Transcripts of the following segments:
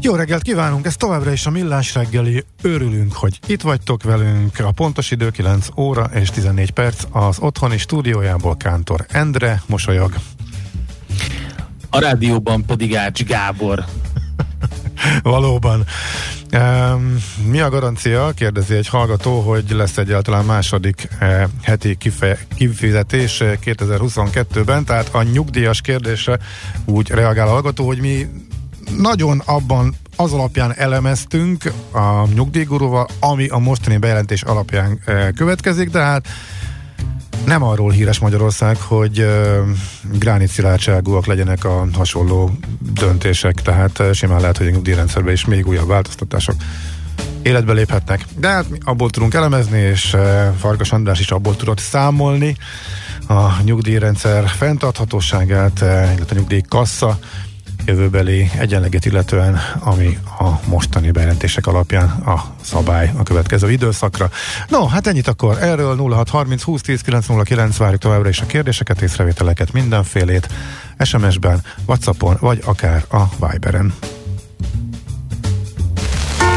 Jó reggelt kívánunk, ez továbbra is a Millás reggeli. Örülünk, hogy itt vagytok velünk. A pontos idő 9 óra és 14 perc az otthoni stúdiójából Kántor Endre mosolyog. A rádióban pedig Ács Gábor. Valóban. Um, mi a garancia? Kérdezi egy hallgató, hogy lesz egyáltalán második uh, heti kife- kifizetés 2022-ben, tehát a nyugdíjas kérdésre úgy reagál a hallgató, hogy mi nagyon abban az alapján elemeztünk a nyugdíjgurúval, ami a mostani bejelentés alapján e, következik, de hát nem arról híres Magyarország, hogy e, gránit szilárdságúak legyenek a hasonló döntések, tehát e, simán lehet, hogy a nyugdíjrendszerben is még újabb változtatások életbe léphetnek. De hát mi abból tudunk elemezni, és Farkas András is abból tudott számolni a nyugdíjrendszer fenntarthatóságát, illetve a nyugdíjkassa jövőbeli egyenleget illetően, ami a mostani bejelentések alapján a szabály a következő időszakra. No, hát ennyit akkor erről 0630 20 10 909 várjuk továbbra is a kérdéseket, észrevételeket, mindenfélét SMS-ben, Whatsappon, vagy akár a Viberen.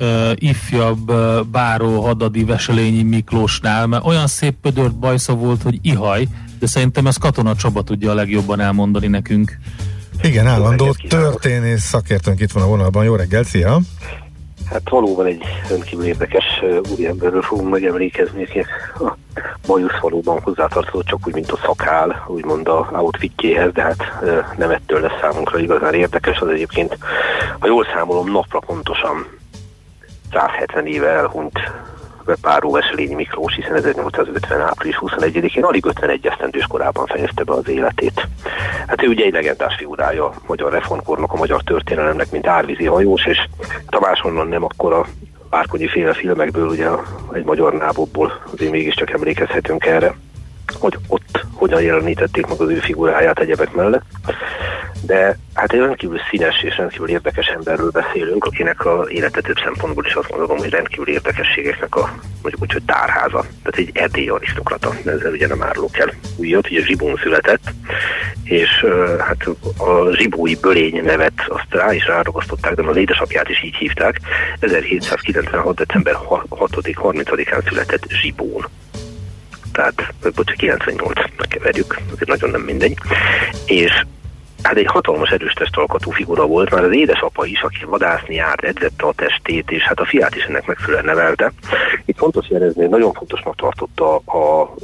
uh, ifjabb uh, báró hadadi Veselényi Miklósnál, mert olyan szép pödört bajsza volt, hogy ihaj, de szerintem ezt Katona Csaba tudja a legjobban elmondani nekünk. Igen, állandó történész szakértőnk itt van a vonalban. Jó reggel, szia! Hát valóban egy rendkívül érdekes úriemberről fogunk megemlékezni, aki a Bajusz valóban hozzátartozó, csak úgy, mint a szakál, úgymond a outfitjéhez, de hát nem ettől lesz számunkra igazán érdekes, az egyébként, ha jól számolom, napra pontosan 170 éve elhunyt Páró Veselényi Miklós, hiszen 1850. április 21-én alig 51 esztendős korában fejezte be az életét. Hát ő ugye egy legendás figurája a magyar reformkornak, a magyar történelemnek, mint árvízi hajós, és Tamás onnan nem akkor a Várkonyi féle filmekből, ugye egy magyar nábokból azért mégiscsak emlékezhetünk erre, hogy ott hogyan jelenítették meg az ő figuráját egyebek mellett de hát egy rendkívül színes és rendkívül érdekes emberről beszélünk, akinek a élete több szempontból is azt mondom, hogy rendkívül érdekességeknek a mondjuk úgy, hogy tárháza. Tehát egy erdélyi arisztokrata, ezzel ugye nem árulok el újat, ugye Zsibón született, és hát a zsibói bölény nevet azt rá is ráragasztották, de az édesapját is így hívták. 1796. december 6-30-án született Zsibón tehát, bocsánat, 98, megkeverjük, azért nagyon nem mindegy. És hát egy hatalmas erős testalkatú figura volt, már az édesapa is, aki vadászni járt, edzette a testét, és hát a fiát is ennek megfelelően nevelte. Itt fontos jelezni, nagyon fontosnak tartotta a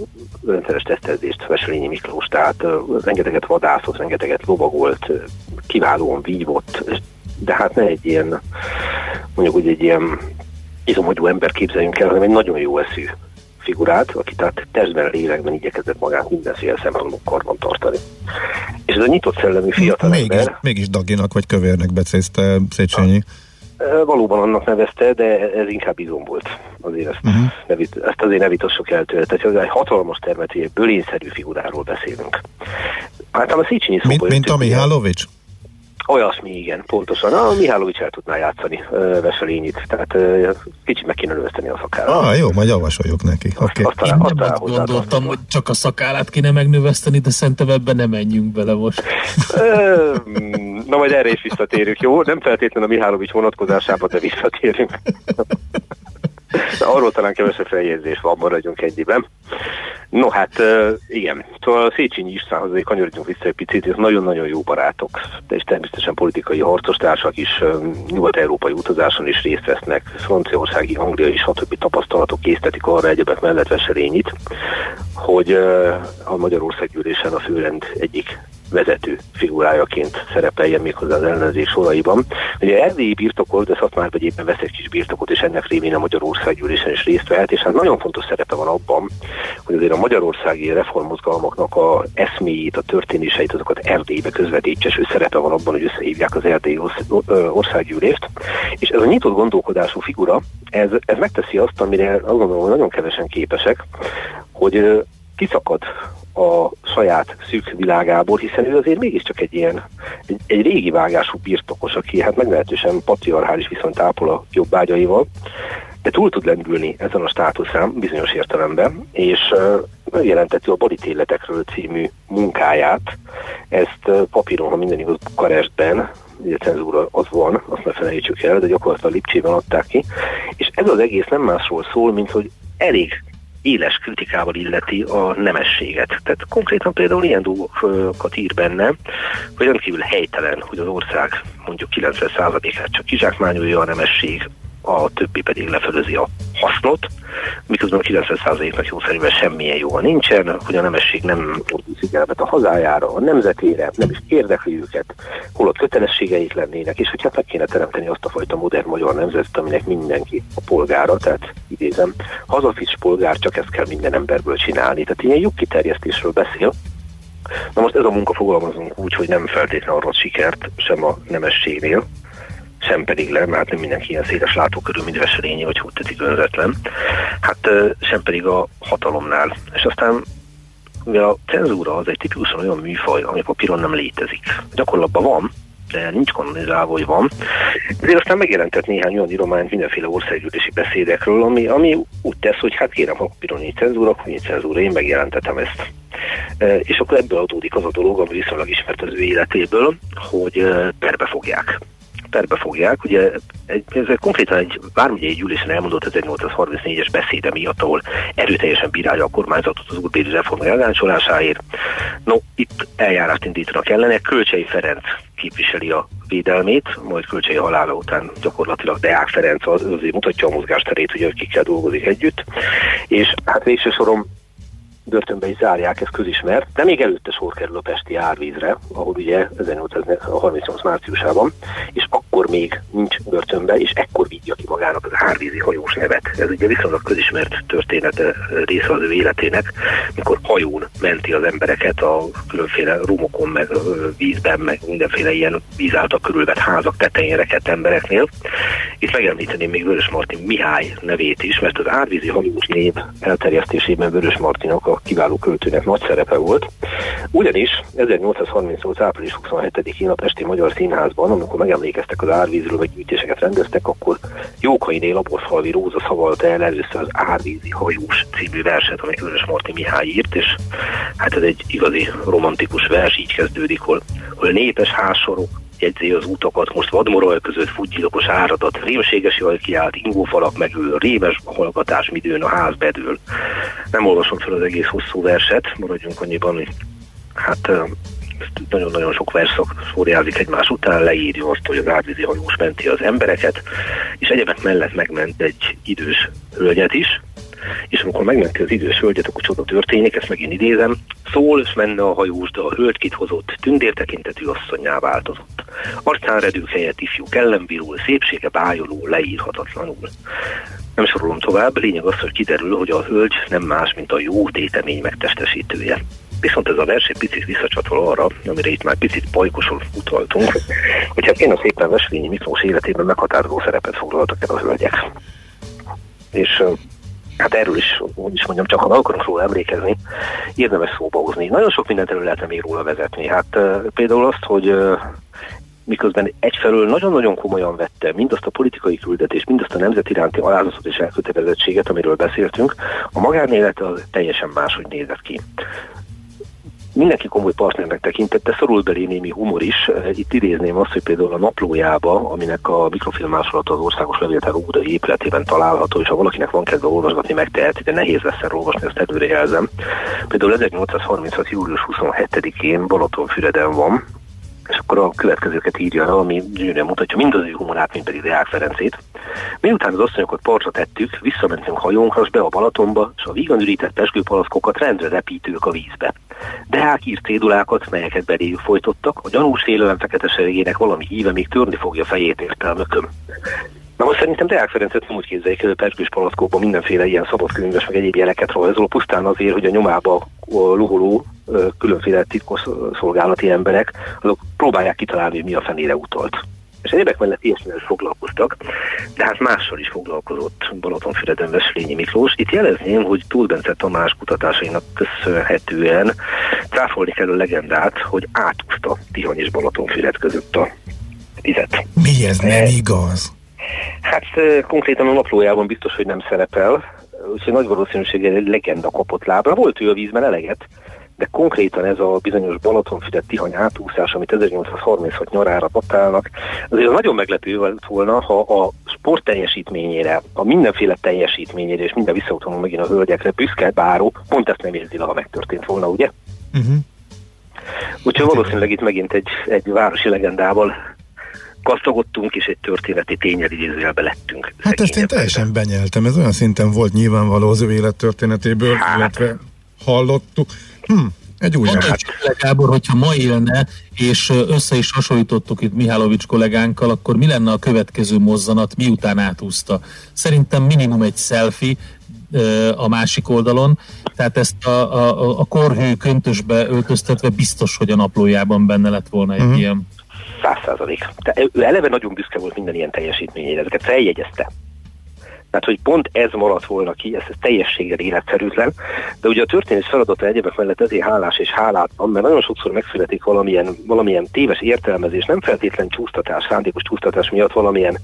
rendszeres tesztezést Veselényi Miklós, tehát rengeteget vadászott, rengeteget lovagolt, kiválóan vívott, de hát ne egy ilyen, mondjuk úgy egy ilyen izomogyú ember képzeljünk el, hanem egy nagyon jó eszű figurát, aki tehát testben, lélekben igyekezett magát mindenféle szempontból karban tartani. És ez a nyitott szellemű fiatal mégis, ember... Mégis Daginak vagy Kövérnek becézte Széchenyi. Valóban annak nevezte, de ez inkább izom volt. Azért ezt, uh-huh. nevit, ezt azért ne vitassuk el tőle. Tehát egy hatalmas termetű, egy bölényszerű figuráról beszélünk. Hát a Széchenyi szóba Mint, mint a Mihálovics? Olyasmi, igen, pontosan. A Mihálovics el tudná játszani uh, Veselényit, tehát uh, kicsit meg kéne növeszteni a szakállát. Ah, jó, majd javasoljuk neki. Okay. Azt, azt, azt, azt gondoltam, hogy csak a szakállát kéne megnöveszteni, de szerintem ebben nem menjünk bele most. Na majd erre is visszatérünk, jó? Nem feltétlenül a Mihálovics vonatkozásában, de visszatérünk. Arról talán kevesebb feljegyzés van, maradjunk egyben. No hát igen, szóval Széchenyi Istvánhoz azért kanyarodjunk vissza egy picit, és nagyon-nagyon jó barátok, de és természetesen politikai harcostársak is nyugat-európai utazáson is részt vesznek, franciaországi, angliai és stb. tapasztalatok késztetik arra egyebek mellett Veselényit, hogy a Magyarország gyűlésen a főrend egyik vezető figurájaként szerepeljen méghozzá az ellenzék soraiban. Ugye erdélyi birtokol, de vagy éppen vesz egy kis birtokot, és ennek révén a Magyarországgyűlésen is részt vehet, és hát nagyon fontos szerepe van abban, hogy azért a magyarországi reformmozgalmaknak a eszméjét, a történéseit, azokat Erdélybe közvetítse, és ő szerepe van abban, hogy összehívják az Erdélyi országgyűlést. És ez a nyitott gondolkodású figura, ez, ez megteszi azt, amire azt gondolom, hogy nagyon kevesen képesek, hogy kiszakad a saját szűk világából, hiszen ő azért mégiscsak egy ilyen, egy, egy régi vágású birtokos, aki hát meglehetősen patriarchális viszont ápol a jobbágyaival, de túl tud lendülni ezen a státuszán bizonyos értelemben, és megjelenteti a Borítéletekről című munkáját. Ezt papíron, ha minden igaz, Bukarestben, ugye cenzúra az van, azt ne felejtsük el, de gyakorlatilag Lipcsében adták ki, és ez az egész nem másról szól, mint hogy elég éles kritikával illeti a nemességet. Tehát konkrétan például ilyen dolgokat ír benne, hogy rendkívül helytelen, hogy az ország mondjuk 90%-át csak kizsákmányolja a nemesség, a többi pedig lefölözi a hasznot, miközben 90%-nak jó szerűen semmilyen joga nincsen, hogy a nemesség nem figyelmet a hazájára, a nemzetére, nem is érdekli őket, holott kötelességeik lennének, és hogy hát meg kéne teremteni azt a fajta modern magyar nemzetet, aminek mindenki a polgára, tehát idézem, hazafics polgár, csak ezt kell minden emberből csinálni. Tehát ilyen jogkiterjesztésről beszél, Na most ez a munka fogalmazunk úgy, hogy nem feltétlenül arról sikert sem a nemességnél, sem pedig le, mert nem mindenki ilyen széles látókörül, mint Veselényi, vagy hogy tetszik önzetlen, hát sem pedig a hatalomnál. És aztán ugye a cenzúra az egy tipikusan olyan műfaj, ami papíron nem létezik. Gyakorlatban van, de nincs kanonizálva, hogy van. Ezért aztán megjelentett néhány olyan írományt mindenféle országgyűlési beszédekről, ami, ami úgy tesz, hogy hát kérem, ha papíron nincs cenzúra, akkor nincs cenzúra, én megjelentetem ezt. És akkor ebből adódik az a dolog, ami viszonylag ismert az ő életéből, hogy perbe fogják perbe fogják. Ugye egy, ez konkrétan egy vármegyei gyűlésen elmondott 1834-es beszéde miatt, ahol erőteljesen bírálja a kormányzatot az úrbéli reform elgáncsolásáért. No, itt eljárást indítanak ellene. Kölcsei Ferenc képviseli a védelmét, majd Kölcsei halála után gyakorlatilag Deák Ferenc az, azért mutatja a mozgásterét, hogy akikkel dolgozik együtt. És hát végső soron börtönbe is zárják, ez közismert, de még előtte sor kerül a Pesti árvízre, ahol ugye 1838 márciusában, és akkor még nincs börtönbe, és ekkor vigyja ki magának az árvízi hajós nevet. Ez ugye viszonylag közismert története része az ő életének, mikor hajón menti az embereket a különféle rumokon, meg vízben, meg mindenféle ilyen víz által körülvett házak tetején rekedt embereknél. Itt megemlíteném még Vörös Martin Mihály nevét is, mert az árvízi hajós név elterjesztésében Vörös Martinak a kiváló költőnek nagy szerepe volt. Ugyanis 1838. április 27-én a Pesti Magyar Színházban, amikor megemlékeztek az árvízről, vagy gyűjtéseket rendeztek, akkor Jókainé Laborfalvi Róza szavalta el először az Árvízi hajós című verset, amit Vörös Marti Mihály írt, és hát ez egy igazi romantikus vers, így kezdődik, hol, hol népes házsorok, jegyzi az utakat, most vadmoraj között futgyilokos áradat, rémséges jaj kiállt, ingófalak megül, rémes hallgatás midőn a ház bedől. Nem olvasom fel az egész hosszú verset, maradjunk annyiban, hogy hát nagyon-nagyon sok verszak szóriázik egymás után, leírja azt, hogy az árvízi hajós menti az embereket, és egyebek mellett megment egy idős hölgyet is, és amikor megmenti az idős hölgyet, akkor csoda történik, ezt megint idézem, szól, és menne a hajós, de a hölgy kit hozott, tündér tekintetű asszonyá változott. Arcán redők helyett ifjú kellemvirul, szépsége bájoló, leírhatatlanul. Nem sorolom tovább, lényeg az, hogy kiderül, hogy a hölgy nem más, mint a jó tétemény megtestesítője. Viszont ez a vers egy picit visszacsatol arra, amire itt már picit pajkosul utaltunk, hogy hát én a szépen Veselényi Miklós életében meghatározó szerepet foglaltak el a hölgyek. És hát erről is, úgy is mondjam, csak ha akarunk róla emlékezni, érdemes szóba hozni. Nagyon sok mindent elő lehetne még róla vezetni. Hát például azt, hogy miközben egyfelől nagyon-nagyon komolyan vette mindazt a politikai küldetést, mindazt a nemzet iránti alázatot és elkötelezettséget, amiről beszéltünk, a magánélete az teljesen máshogy nézett ki mindenki komoly partnernek tekintette, szorul belé némi humor is. Itt idézném azt, hogy például a naplójába, aminek a mikrofilm másolata az országos levéltár óvodai épületében található, és ha valakinek van kedve olvasgatni, megteheti, de nehéz lesz elolvasni, ezt előre jelzem. Például 1836. július 27-én Balatonfüreden van, és akkor a következőket írja, ami gyönyörűen mutatja mind az ő humorát, mind pedig Deák Ferencét. Miután az asszonyokat partra tettük, visszamentünk hajónkra, be a Balatonba, és a vígan ürített peskőpalaszkokat rendre repítők a vízbe. Deák írt cédulákat, melyeket beléjük folytottak, a gyanús félelem fekete valami híve még törni fogja fejét értelmököm. Na most szerintem Deák Ferencet nem úgy képzeljék el, perkős palackóban mindenféle ilyen szabadkönyves, meg egyéb jeleket rajzol, pusztán azért, hogy a nyomába luholó különféle titkos szolgálati emberek, azok próbálják kitalálni, hogy mi a fenére utalt. És egyébek mellett ilyesmivel is foglalkoztak, de hát mással is foglalkozott Balatonfüreden Veselényi Miklós. Itt jelezném, hogy Túl Bence Tamás kutatásainak köszönhetően cáfolni kell a legendát, hogy átúzta Tihany és Balatonfüred között a vizet. Mi ez nem igaz? Hát konkrétan a naplójában biztos, hogy nem szerepel, úgyhogy nagy valószínűséggel egy legenda kapott lábra. Volt ő a vízben eleget, de konkrétan ez a bizonyos Balatonfüred Tihany átúszás, amit 1836 nyarára datálnak, azért nagyon meglepő volt volna, ha a sport teljesítményére, a mindenféle teljesítményére, és minden visszautalom megint a hölgyekre, büszke báró, pont ezt nem érzi, ha megtörtént volna, ugye? Uh-huh. Úgyhogy hát valószínűleg itt megint egy, egy városi legendával gazdagodtunk, és egy történeti tényel idézőjelbe lettünk. Hát ezt én teljesen benyeltem, ez olyan szinten volt nyilvánvaló az ő élettörténetéből, hát. illetve hallottuk. Hm, egy új Mondta Gábor, hogyha ma élne, és össze is hasonlítottuk itt Mihálovics kollégánkkal, akkor mi lenne a következő mozzanat, miután átúzta? Szerintem minimum egy selfie, a másik oldalon, tehát ezt a, a, a korhű köntösbe öltöztetve biztos, hogy a naplójában benne lett volna egy uh-huh. ilyen száz százalék. Ő eleve nagyon büszke volt minden ilyen teljesítményére, ezeket feljegyezte. Tehát, hogy pont ez maradt volna ki, ez, ez teljességgel életszerűtlen, de ugye a történés feladata egyebek mellett ezért hálás és hálátlan, mert nagyon sokszor megszületik valamilyen, valamilyen téves értelmezés, nem feltétlen csúsztatás, szándékos csúsztatás miatt valamilyen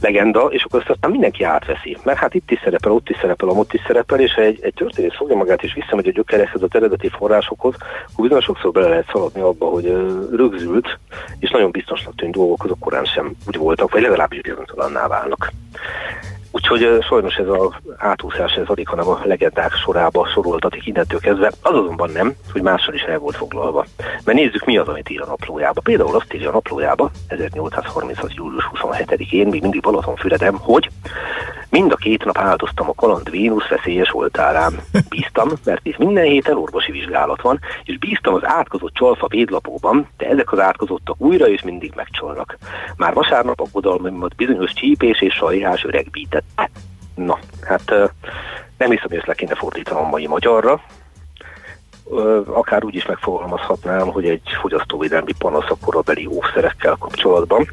legenda, és akkor azt aztán mindenki átveszi. Mert hát itt is szerepel, ott is szerepel, ott is szerepel, és egy, egy történész fogja magát és visszamegy a gyökerekhez, az eredeti forrásokhoz, akkor bizony sokszor bele lehet szaladni abba, hogy rögzült, és nagyon biztosnak tűnt dolgok azok korán sem úgy voltak, vagy legalábbis bizonytalanná válnak. Úgyhogy sajnos ez az átúszás, ez alig, hanem a legendák sorába soroltatik innentől kezdve. Az azonban nem, hogy mással is el volt foglalva. Mert nézzük, mi az, amit ír a naplójába. Például azt írja a naplójába, 1836. július 27-én, még mindig Balatonfüredem, hogy Mind a két nap áldoztam a kaland Vénusz veszélyes oltárán. Bíztam, mert itt minden héten orvosi vizsgálat van, és bíztam az átkozott csalfa védlapóban, de ezek az átkozottak újra és mindig megcsolnak. Már vasárnap aggodalmaimat bizonyos csípés és sajás öregbítette. Na, hát nem hiszem, hogy ezt le kéne fordítanom mai magyarra, akár úgy is megfogalmazhatnám, hogy egy fogyasztóvédelmi panasz a korabeli óvszerekkel kapcsolatban.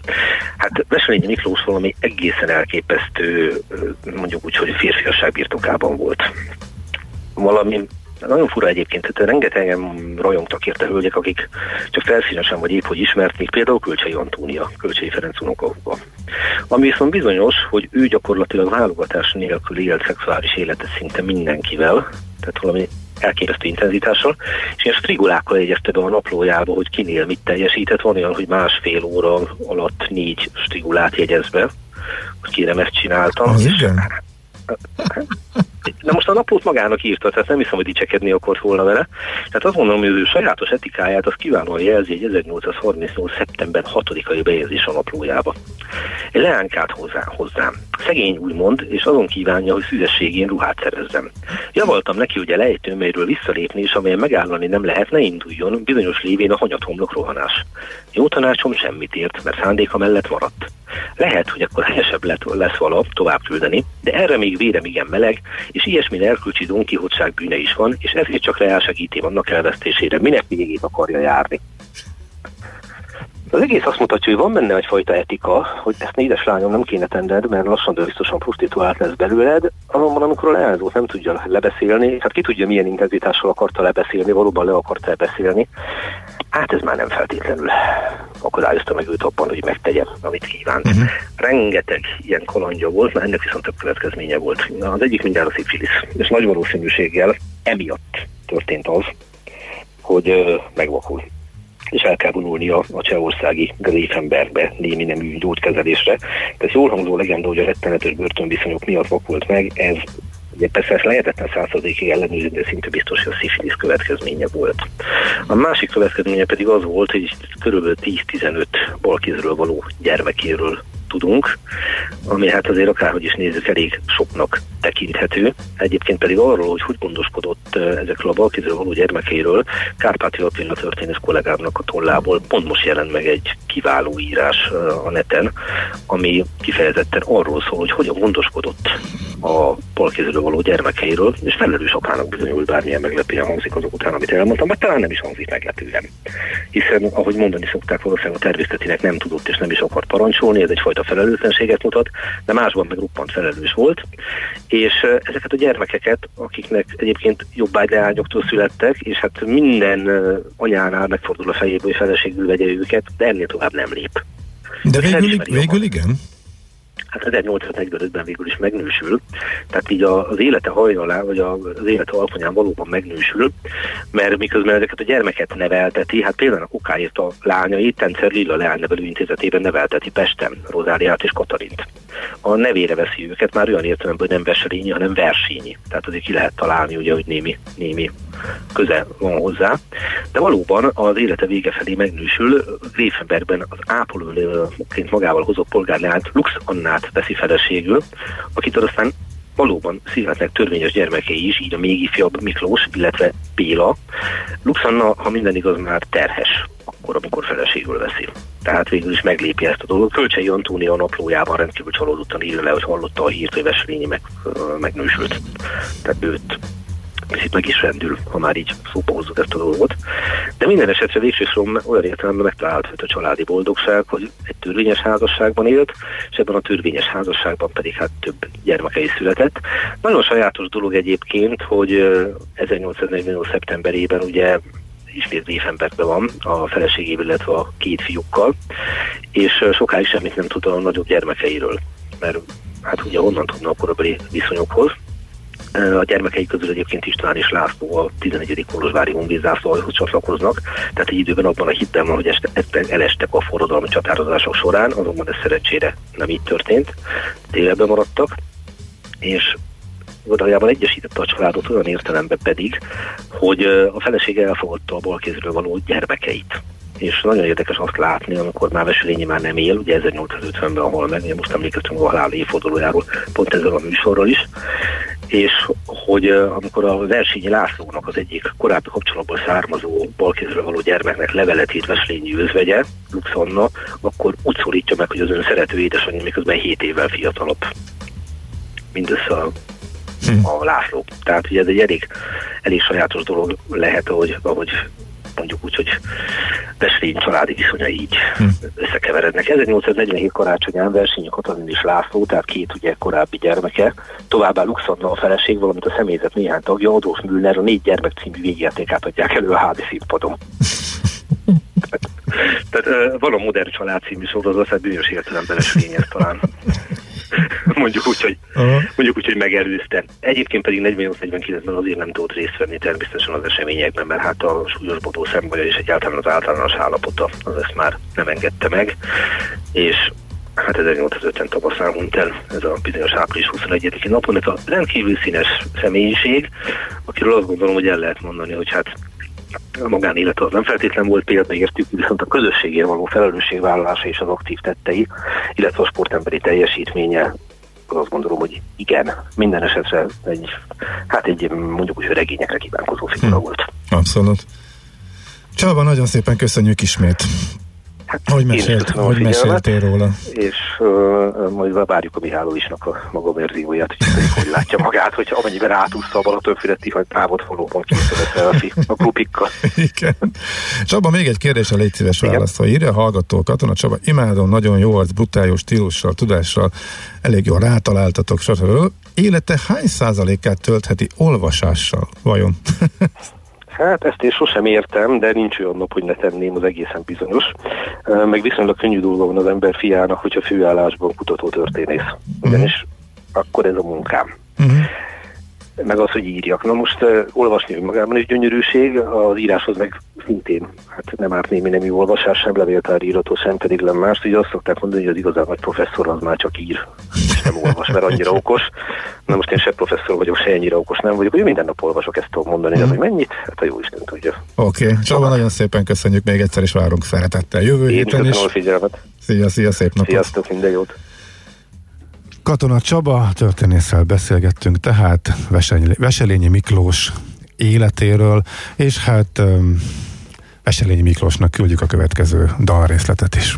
Hát Veselényi Miklós valami egészen elképesztő, mondjuk úgy, hogy férfiasság birtokában volt. Valami nagyon fura egyébként, tehát rengetegen rajongtak érte hölgyek, akik csak felszínesen vagy épp hogy ismert, még például Kölcsei Antónia, Kölcsei Ferenc unokahuga. Ami viszont bizonyos, hogy ő gyakorlatilag válogatás nélkül élt szexuális életet szinte mindenkivel, tehát valami elképesztő intenzitással, és ilyen strigulákkal jegyezte be a naplójába, hogy kinél mit teljesített. Van olyan, hogy másfél óra alatt négy strigulát jegyez be, hogy kérem ezt csináltam. Az igen? Na most a naplót magának írta, tehát nem hiszem, hogy dicsekedni akart volna vele. Tehát azt mondom, hogy ő sajátos etikáját az kiválóan jelzi egy 1838. szeptember 6-ai bejegyzés a naplójába. Egy leánykát hozzá, hozzám. Szegény úgymond, és azon kívánja, hogy szüzességén ruhát szerezzem. Javaltam neki, hogy a lejtő, melyről visszalépni, és amelyen megállani nem lehet, ne induljon, bizonyos lévén a hanyathomlok rohanás. Jó tanácsom semmit ért, mert szándéka mellett maradt. Lehet, hogy akkor helyesebb lett, lesz vala tovább küldeni, de erre még vérem igen meleg, és ilyesmi erkölcsi donkihotság bűne is van, és ezért csak segíti annak elvesztésére, minek végét akarja járni. Az egész azt mutatja, hogy van benne egyfajta etika, hogy ezt négyes lányom nem kéne tenned, mert lassan de biztosan prostituált lesz belőled, azonban amikor a leányzót nem tudja lebeszélni, hát ki tudja milyen intenzitással akarta lebeszélni, valóban le akarta lebeszélni, hát ez már nem feltétlenül akadályozta meg őt abban, hogy megtegye, amit kívánt. Uh-huh. Rengeteg ilyen kalandja volt, mert ennek viszont több következménye volt. Az egyik mindjárt a szifilisz, és nagy valószínűséggel emiatt történt az, hogy megvakul és el kell vonulni a, a csehországi Greifenbergbe némi nemű gyógykezelésre. Tehát jól hangzó legenda, hogy a rettenetes börtönviszonyok miatt vakult meg, ez Ugye persze ezt lehetetlen századékig ellenőrizni, de szinte biztos, hogy a szifilisz következménye volt. A másik következménye pedig az volt, hogy kb. 10-15 balkézről való gyermekéről tudunk, ami hát azért akárhogy is nézzük elég soknak tekinthető. Egyébként pedig arról, hogy hogy gondoskodott ezekről a balkézről való gyermekeiről, Kárpáti Attila történész kollégámnak a tollából pont most jelent meg egy kiváló írás a neten, ami kifejezetten arról szól, hogy hogyan gondoskodott a balkézről való gyermekeiről, és felelős apának bizonyult bármilyen meglepően hangzik azok után, amit elmondtam, vagy talán nem is hangzik meglepően. Hiszen, ahogy mondani szokták, valószínűleg a tervészetinek nem tudott és nem is akart parancsolni, ez egyfajta felelőtlenséget mutat, de másban meg ruppant felelős volt, és ezeket a gyermekeket, akiknek egyébként jobbágyleányoktól születtek, és hát minden anyánál megfordul a fejéből, hogy feleségül vegye őket, de ennél tovább nem lép. De végül, végül igen? Hát 1845-ben végül is megnősül, tehát így az élete hajnalá, vagy az élete alkonyán valóban megnősül, mert miközben ezeket a gyermeket nevelteti, hát például a kukáért a lányait Tencer Lilla Leánynevelő Intézetében nevelteti Pesten, Rozáliát és Katalint. A nevére veszi őket, már olyan értelemben, hogy nem Veselényi, hanem Versényi. Tehát azért ki lehet találni, ugye, hogy némi, némi köze van hozzá. De valóban az élete vége felé megnősül, Gréfenbergben az ápolóként magával hozott polgárleányt Lux Annát veszi feleségül, akitől aztán valóban születnek törvényes gyermekei is, így a még ifjabb Miklós, illetve Béla. Luxanna, ha minden igaz, már terhes, akkor, amikor feleségül veszi. Tehát végül is meglépi ezt a dolgot. Kölcsei Antónia a naplójában rendkívül csalódottan írja le, hogy hallotta a hírt, hogy Veselényi meg, megnősült. Tehát őt picit meg is rendül, ha már így szóba hozzuk ezt a dolgot. De minden esetre végső olyan értelemben megtalálható a családi boldogság, hogy egy törvényes házasságban élt, és ebben a törvényes házasságban pedig hát több gyermeke is született. Nagyon sajátos dolog egyébként, hogy 1848. szeptemberében ugye ismét Réfenbergben van a feleségével, illetve a két fiúkkal, és sokáig semmit nem tud a nagyobb gyermekeiről, mert hát ugye onnan tudna a korabeli viszonyokhoz. A gyermekei közül egyébként István és László a 11. Kolozsvári honvédzászlóhoz csatlakoznak, tehát egy időben abban a hitben van, hogy este, este elestek a forradalmi csatározások során, azonban ez szerencsére nem így történt, téveben maradtak, és valójában egyesítette a családot olyan értelemben pedig, hogy a felesége elfogadta a balkézről való gyermekeit. És nagyon érdekes azt látni, amikor már Veselényi már nem él, ugye 1850-ben, ahol meg, most emlékeztünk a halál évfordulójáról, pont ezzel a műsorról is, és hogy amikor a Versényi Lászlónak az egyik korábbi kapcsolatból származó balkézről való gyermeknek levelet írt Veselényi özvegye, Luxonna, akkor úgy szólítja meg, hogy az ön szerető édesanyja miközben 7 évvel fiatalabb. Mindössze a hm. a László. Tehát ugye ez egy elég, elég sajátos dolog lehet, ahogy, ahogy mondjuk úgy, hogy Veszlény családi viszonya így hm. összekeverednek. 1847 karácsonyán Versényi Katalin és László, tehát két ugye korábbi gyermeke, továbbá Luxanna a feleség, valamint a személyzet néhány tagja, Adolf Müller a négy gyermek című végjátékát adják elő a házi színpadon. tehát, tehát van a Modern Család című sorozat, tehát bizonyos értelemben ezt talán. mondjuk úgy, hogy, uh-huh. mondjuk úgy, hogy megelőzte. Egyébként pedig 48-49-ben azért nem tudott részt venni természetesen az eseményekben, mert hát a súlyosbodó szembaja és egyáltalán az általános állapota az ezt már nem engedte meg, és hát 1850 tavaszán hunyt el ez a bizonyos április 21-i napon, ez a rendkívül színes személyiség, akiről azt gondolom, hogy el lehet mondani, hogy hát a magánélet az nem feltétlen volt példaértük, viszont a közösségért való felelősségvállalása és az aktív tettei, illetve a sportemberi teljesítménye azt gondolom, hogy igen, minden esetre egy, hát egy mondjuk úgy regényekre kívánkozó figura hm. volt. Abszolút. Csaba, nagyon szépen köszönjük ismét. Hogy, mesélt, hogy meséltél róla? És uh, majd várjuk a Mihálovicsnak a maga verzióját, hogy, hogy látja magát, hogy amennyiben átúszta a Balatonfüred vagy távot valóban készül a grupikkal. Igen. Csaba, még egy kérdésre légy szíves válaszol. Írja a hallgató Katona Csaba, imádom, nagyon jó arc, brutális stílussal, tudással, elég jól rátaláltatok, stb. Élete hány százalékát töltheti olvasással, vajon? Hát ezt én sosem értem, de nincs olyan nap, hogy ne tenném, az egészen bizonyos. Meg viszonylag könnyű dolga van az ember fiának, hogyha főállásban kutató történész. Ugyanis uh-huh. akkor ez a munkám. Uh-huh. Meg az, hogy írjak. Na most uh, olvasni magában is gyönyörűség, az íráshoz meg szintén, hát nem árt némi nemű olvasás, sem levéltár írató, sem pedig nem más. Ugye azt szokták mondani, hogy az igazán nagy professzor az már csak ír, és nem olvas, mert annyira okos. Na most én se professzor vagyok, se ennyire okos nem vagyok, hogy minden nap olvasok, ezt tudom mondani, de mhm. hogy mennyit, hát a jó Isten tudja. Oké, okay. Csaba, nagyon szépen köszönjük még egyszer, és várunk szeretettel jövő én héten is. a figyelmet. Szia, szia, szép napot. Sziasztok, minden jót. Katona Csaba történésszel beszélgettünk tehát Veselényi Miklós életéről, és hát Veselényi Miklósnak küldjük a következő dalrészletet is.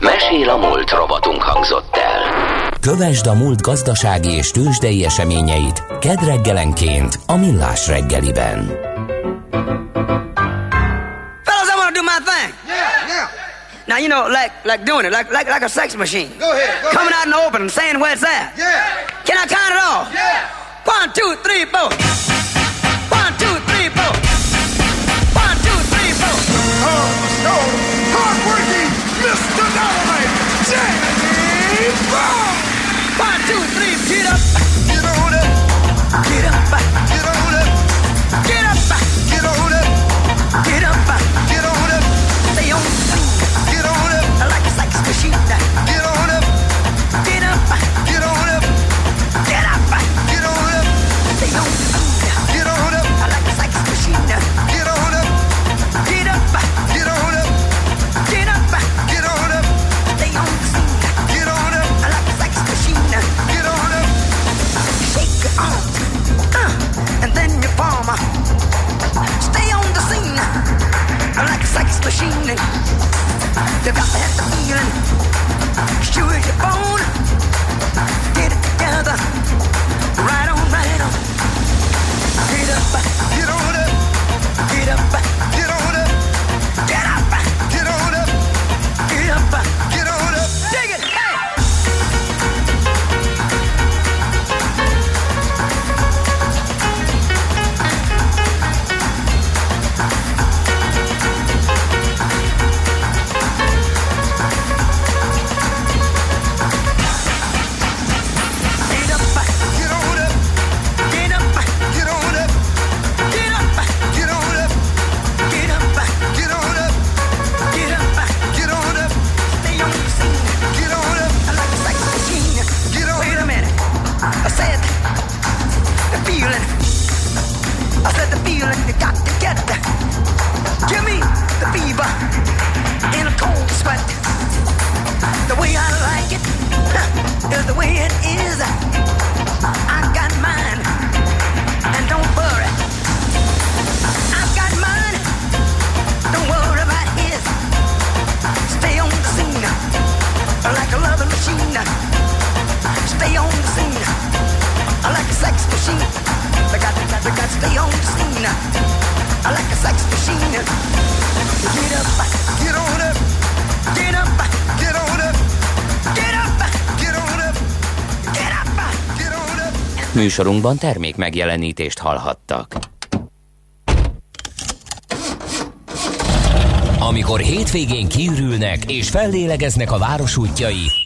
Mesél a múlt robotunk hangzott el. Kövesd a múlt gazdasági és tőzsdei eseményeit kedd reggelenként a Millás reggeliben. Now you know, like like doing it, like like like a sex machine. Go ahead. Go Coming ahead. out in the open and saying where it's at. Yeah. Can I count it off? Yeah. One, two, three, four. One, two, three, four. One, two, three, four. Oh, no. Hardworking Mr. Dynamite, Jamie Brown. Machine, You got to have the feeling. Sure as you're. Get it together. Right on, right on. Get up, get on up. Műsorunkban termék megjelenítést hallhattak. Amikor hétvégén kiürülnek és fellélegeznek a város útjai,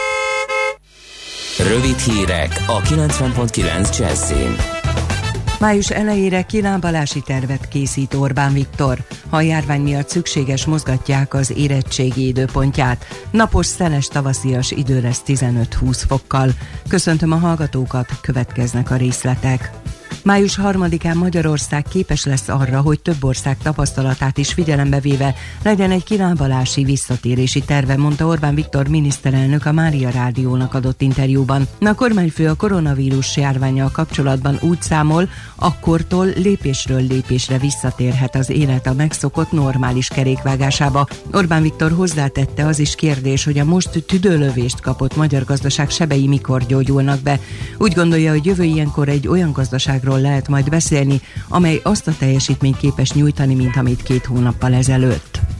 Rövid hírek a 90.9 Jazzin. Május elejére kilábalási tervet készít Orbán Viktor. Ha a járvány miatt szükséges, mozgatják az érettségi időpontját. Napos, szeles, tavaszias idő lesz 15-20 fokkal. Köszöntöm a hallgatókat, következnek a részletek. Május 3-án Magyarország képes lesz arra, hogy több ország tapasztalatát is figyelembe véve legyen egy kilábalási visszatérési terve, mondta Orbán Viktor miniszterelnök a Mária Rádiónak adott interjúban. A kormányfő a koronavírus járványjal kapcsolatban úgy számol, akkortól lépésről lépésre visszatérhet az élet a megszokott normális kerékvágásába. Orbán Viktor hozzátette az is kérdés, hogy a most tüdőlövést kapott magyar gazdaság sebei mikor gyógyulnak be. Úgy gondolja, hogy jövő ilyenkor egy olyan gazdaságról gazdaságról lehet majd beszélni, amely azt a teljesítményt képes nyújtani, mint amit két hónappal ezelőtt.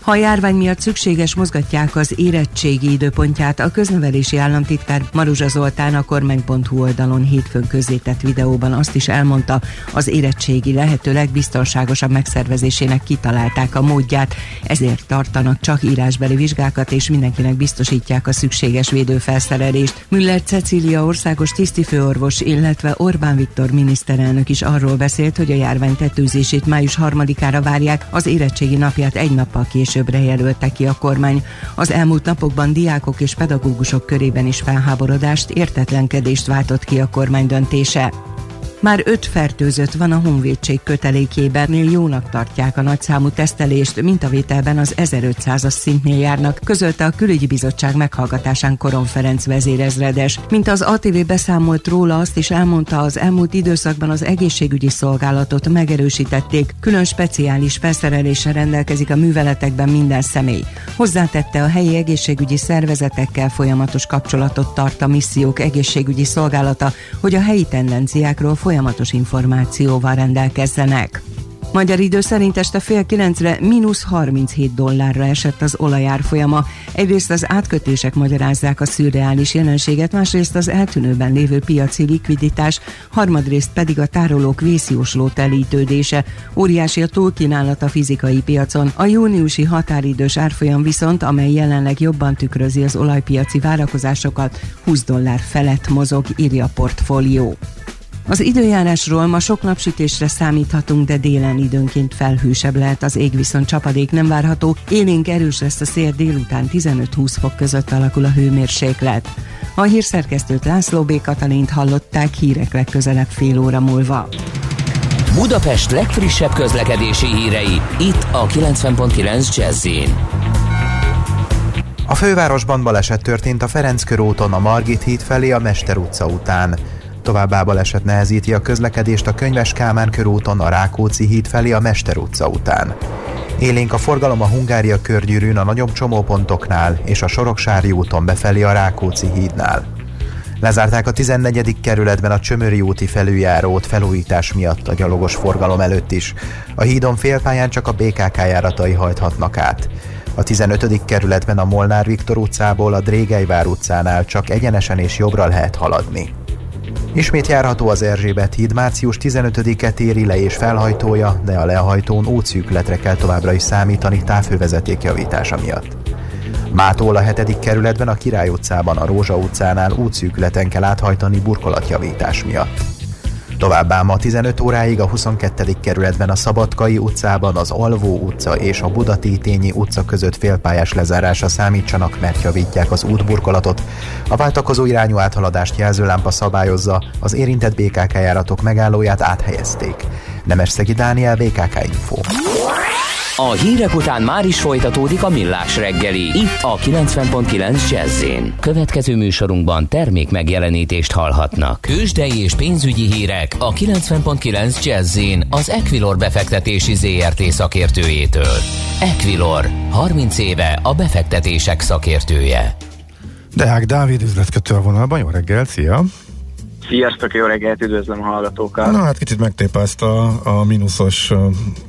Ha a járvány miatt szükséges, mozgatják az érettségi időpontját. A köznevelési államtitkár Maruzsa Zoltán a kormány.hu oldalon hétfőn közzétett videóban azt is elmondta, az érettségi lehető legbiztonságosabb megszervezésének kitalálták a módját, ezért tartanak csak írásbeli vizsgákat, és mindenkinek biztosítják a szükséges védőfelszerelést. Müller Cecília országos tisztifőorvos, illetve Orbán Viktor miniszterelnök is arról beszélt, hogy a járvány tetőzését május 3-ára várják, az érettségi napját egy nappal később későbbre jelölte ki a kormány. Az elmúlt napokban diákok és pedagógusok körében is felháborodást, értetlenkedést váltott ki a kormány döntése. Már öt fertőzött van a honvédség kötelékében, jónak tartják a nagyszámú tesztelést, mintavételben az 1500-as szintnél járnak, közölte a külügyi bizottság meghallgatásán Koron Ferenc vezérezredes. Mint az ATV beszámolt róla, azt is elmondta, az elmúlt időszakban az egészségügyi szolgálatot megerősítették, külön speciális felszereléssel rendelkezik a műveletekben minden személy. Hozzátette a helyi egészségügyi szervezetekkel folyamatos kapcsolatot tart a missziók egészségügyi szolgálata, hogy a helyi tendenciákról folyamatos információval rendelkezzenek. Magyar idő szerint este fél kilencre mínusz 37 dollárra esett az olajárfolyama. Egyrészt az átkötések magyarázzák a szürreális jelenséget, másrészt az eltűnőben lévő piaci likviditás, harmadrészt pedig a tárolók vészjósló telítődése. Óriási a túlkínálat a fizikai piacon. A júniusi határidős árfolyam viszont, amely jelenleg jobban tükrözi az olajpiaci várakozásokat, 20 dollár felett mozog, írja a portfólió. Az időjárásról ma sok napsütésre számíthatunk, de délen időnként felhősebb lehet az ég, viszont csapadék nem várható. Élénk erős lesz a szél délután 15-20 fok között alakul a hőmérséklet. A hírszerkesztőt László B. Katalint hallották hírek legközelebb fél óra múlva. Budapest legfrissebb közlekedési hírei, itt a 90.9 jazz A fővárosban baleset történt a Ferenc körúton a Margit híd felé a Mester utca után. Továbbá baleset nehezíti a közlekedést a Könyves Kálmán körúton a Rákóczi híd felé a Mester utca után. Élénk a forgalom a Hungária körgyűrűn a nagyobb csomópontoknál és a Soroksári úton befelé a Rákóczi hídnál. Lezárták a 14. kerületben a Csömöri úti felüljárót felújítás miatt a gyalogos forgalom előtt is. A hídon félpályán csak a BKK járatai hajthatnak át. A 15. kerületben a Molnár Viktor utcából a Drégelyvár utcánál csak egyenesen és jobbra lehet haladni. Ismét járható az Erzsébet híd, március 15-e téri le és felhajtója, de a lehajtón útszűkületre kell továbbra is számítani távhővezeték javítása miatt. Mától a 7. kerületben a Király utcában, a Rózsa utcánál útszűkületen kell áthajtani burkolatjavítás miatt. Továbbá ma 15 óráig a 22. kerületben a Szabadkai utcában, az Alvó utca és a Budatétényi utca között félpályás lezárása számítsanak, mert javítják az útburkolatot. A váltakozó irányú áthaladást jelzőlámpa szabályozza, az érintett BKK járatok megállóját áthelyezték. Nemesszegi Dániel, BKK Info. A hírek után már is folytatódik a millás reggeli. Itt a 90.9 jazz Következő műsorunkban termék megjelenítést hallhatnak. Kősdei és pénzügyi hírek a 90.9 jazz az Equilor befektetési ZRT szakértőjétől. Equilor, 30 éve a befektetések szakértője. Deák Dávid üzletkötő a vonalban, jó reggel, szia! Sziasztok, jó reggelt, üdvözlöm a hallgatókat! Na hát kicsit megtépázta a mínuszos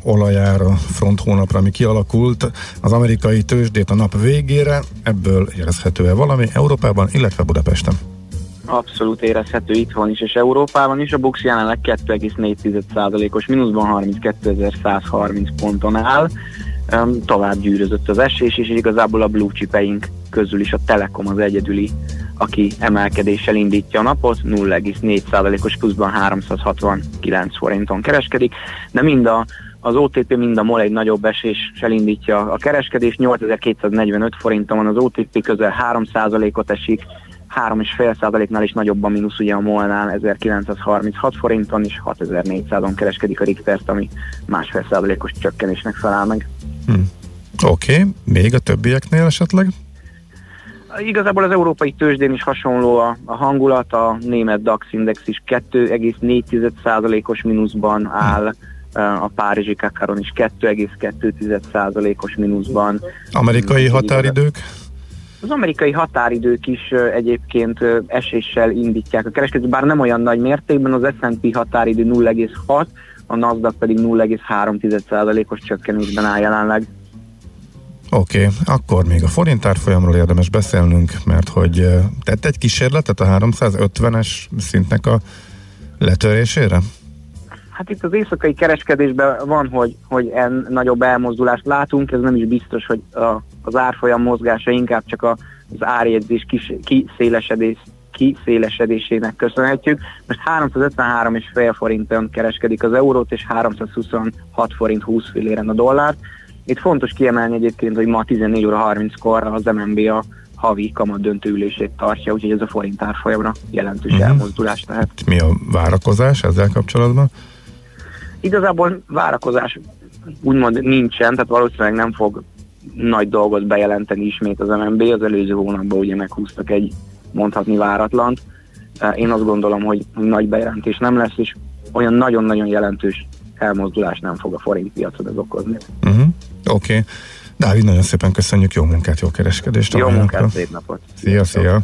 olajára front hónapra, ami kialakult az amerikai tőzsdét a nap végére, ebből érezhető-e valami Európában, illetve Budapesten? Abszolút érezhető itthon is, és Európában is. A Bux jelenleg 2,4%-os mínuszban 32.130 ponton áll. Tovább gyűrözött az esés, és igazából a blue chipeink közül is a Telekom az egyedüli aki emelkedéssel indítja a napot, 0,4%-os pluszban 369 forinton kereskedik, de mind a az OTP mind a MOL egy nagyobb eséssel indítja a kereskedés, 8245 forinton van az OTP közel 3%-ot esik, 3,5%-nál is nagyobb a mínusz ugye a molnál 1936 forinton és 6400-on kereskedik a richter ami másfél százalékos csökkenésnek felel meg. Hm. Oké, okay. még a többieknél esetleg? Igazából az európai tőzsdén is hasonló a, a hangulat, a német DAX index is 2,4%-os mínuszban áll, a párizsi kakaron is 2,2%-os mínuszban. Amerikai határidők? Az amerikai határidők is egyébként eséssel indítják a kereskedést, bár nem olyan nagy mértékben, az S&P határidő 0,6, a Nasdaq pedig 0,3%-os csökkenésben áll jelenleg. Oké, okay, akkor még a forint árfolyamról érdemes beszélnünk, mert hogy tett egy kísérletet a 350-es szintnek a letörésére? Hát itt az éjszakai kereskedésben van, hogy, hogy en nagyobb elmozdulást látunk, ez nem is biztos, hogy a, az árfolyam mozgása inkább csak a, az árjegyzés kis, kiszélesedés, kiszélesedésének köszönhetjük. Most 353,5 forinton kereskedik az eurót, és 326 forint 20 filléren a dollárt. Itt fontos kiemelni egyébként, hogy ma 14 óra 30-kor az MNB a havi kamat döntőülését tartja, úgyhogy ez a forint árfolyamra jelentős uh-huh. elmozdulás lehet. Mi a várakozás ezzel kapcsolatban? Igazából várakozás úgymond nincsen, tehát valószínűleg nem fog nagy dolgot bejelenteni ismét az MNB. Az előző hónapban ugye meghúztak egy mondhatni váratlant. Én azt gondolom, hogy nagy bejelentés nem lesz, és olyan nagyon-nagyon jelentős elmozdulás nem fog a forint piacon ez okozni. Uh-huh. Oké. Okay. Dávid, nagyon szépen köszönjük, jó munkát, jó kereskedést. Jó munkát, szép napot. Szia, szia.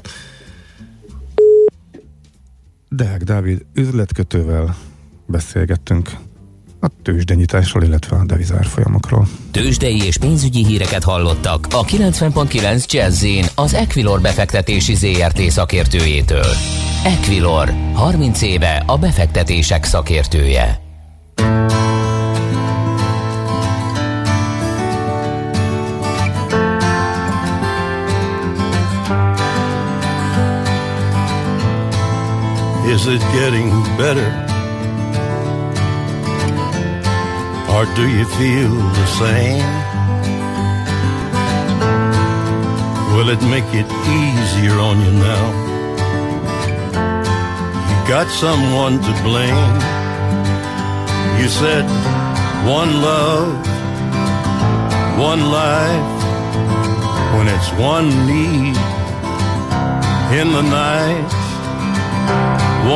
Deák Dávid üzletkötővel beszélgettünk a tőzsdenyításról, illetve a devizárfolyamokról. Tőzsdei és pénzügyi híreket hallottak a 90.9 jazz az Equilor befektetési ZRT szakértőjétől. Equilor, 30 éve a befektetések szakértője. Is it getting better? Or do you feel the same? Will it make it easier on you now? You got someone to blame. You said one love, one life, when it's one need in the night.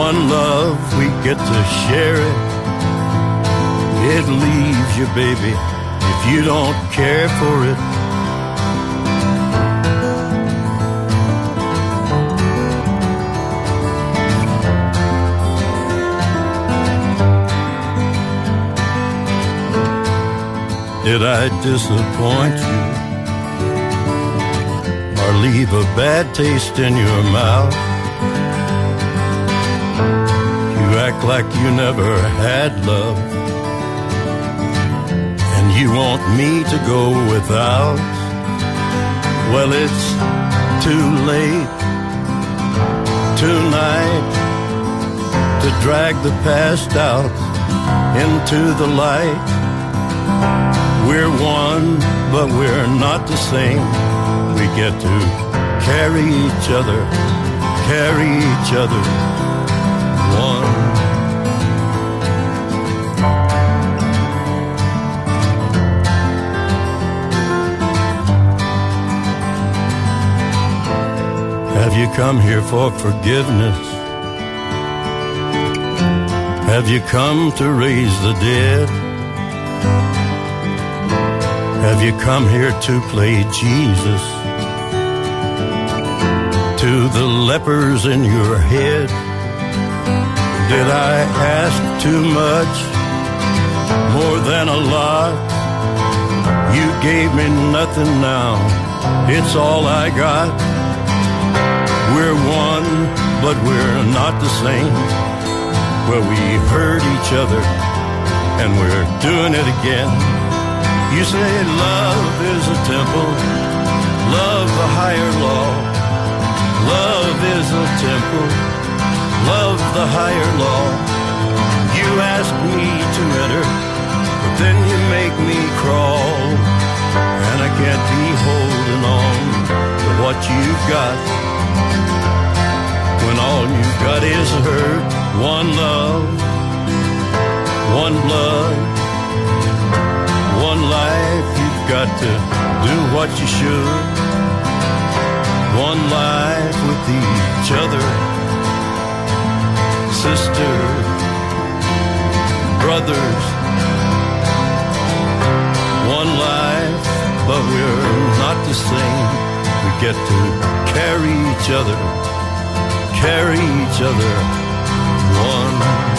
One love, we get to share it it leaves you, baby, if you don't care for it. Did I disappoint you or leave a bad taste in your mouth? You act like you never had love want me to go without? Well, it's too late tonight to drag the past out into the light. We're one, but we're not the same. We get to carry each other, carry each other Have you come here for forgiveness? Have you come to raise the dead? Have you come here to play Jesus? To the lepers in your head? Did I ask too much? More than a lot? You gave me nothing now. It's all I got. We're one, but we're not the same. Well, we hurt each other, and we're doing it again. You say love is a temple, love the higher law. Love is a temple, love the higher law. You ask me to enter, but then you make me crawl. And I can't be holding on to what you've got all you've got is hurt. One love, one blood, one life. You've got to do what you should. One life with each other, sisters, brothers. One life, but we're not the same. We get to carry each other carry each other one.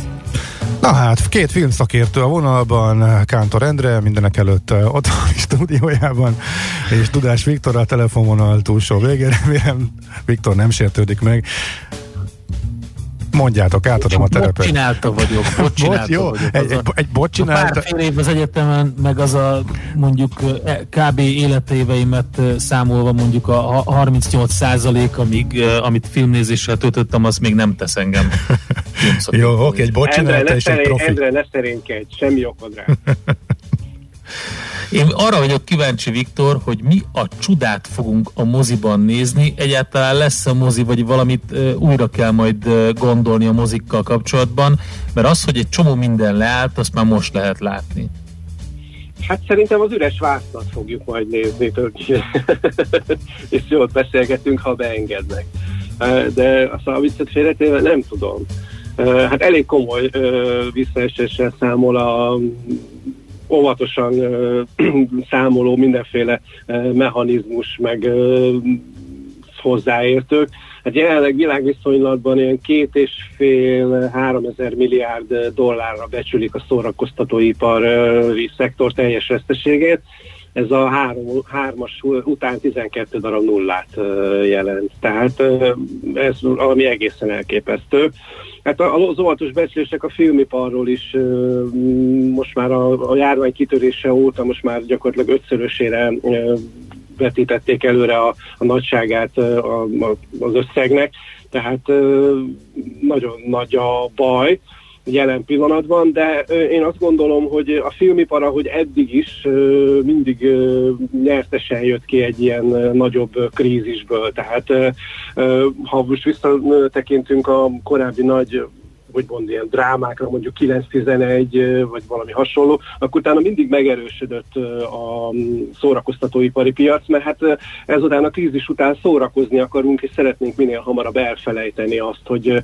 Na hát, két filmszakértő a vonalban, Kántor Endre, mindenek előtt ott a stúdiójában, és Tudás Viktor a telefonvonal túlsó végén, remélem Viktor nem sértődik meg. Mondjátok, átadom a terepet. Bot csinálta vagyok, bot csinálta Bot, jó, vagyok. egy, egy, egy bot a csinálta. pár év az egyetemen, meg az a mondjuk eh, kb. életéveimet eh, számolva mondjuk a ha- 38 százalék, amíg, eh, amit filmnézéssel töltöttem, az még nem tesz engem. Jó, oké, egy bot Endre, csinálta, ne, és egy profi. Endre, ne szerénykedj, semmi okod rá. Én arra vagyok kíváncsi, Viktor, hogy mi a csodát fogunk a moziban nézni. Egyáltalán lesz a mozi, vagy valamit újra kell majd gondolni a mozikkal kapcsolatban, mert az, hogy egy csomó minden leállt, azt már most lehet látni. Hát szerintem az üres vásznat fogjuk majd nézni, és jól beszélgetünk, ha beengednek. De azt a viccet félretéve nem tudom. Hát elég komoly visszaeséssel számol a óvatosan számoló mindenféle mechanizmus, meg hozzáértők. Hát jelenleg világviszonylatban ilyen két és fél, három ezer milliárd dollárra becsülik a szórakoztatóipari szektor teljes veszteségét. Ez a három, hármas után 12 darab nullát jelent. Tehát ez valami egészen elképesztő. Hát az óvatos becslések a filmiparról is most már a, a járvány kitörése óta most már gyakorlatilag ötszörösére vetítették előre a, a nagyságát a, a, az összegnek, tehát nagyon nagy a baj jelen pillanatban, de én azt gondolom, hogy a filmipar, ahogy eddig is mindig nyertesen jött ki egy ilyen nagyobb krízisből. Tehát ha most visszatekintünk a korábbi nagy úgymond ilyen drámákra, mondjuk 9-11 ö, vagy valami hasonló, akkor utána mindig megerősödött a szórakoztatóipari piac, mert hát ezután a krízis után szórakozni akarunk, és szeretnénk minél hamarabb elfelejteni azt, hogy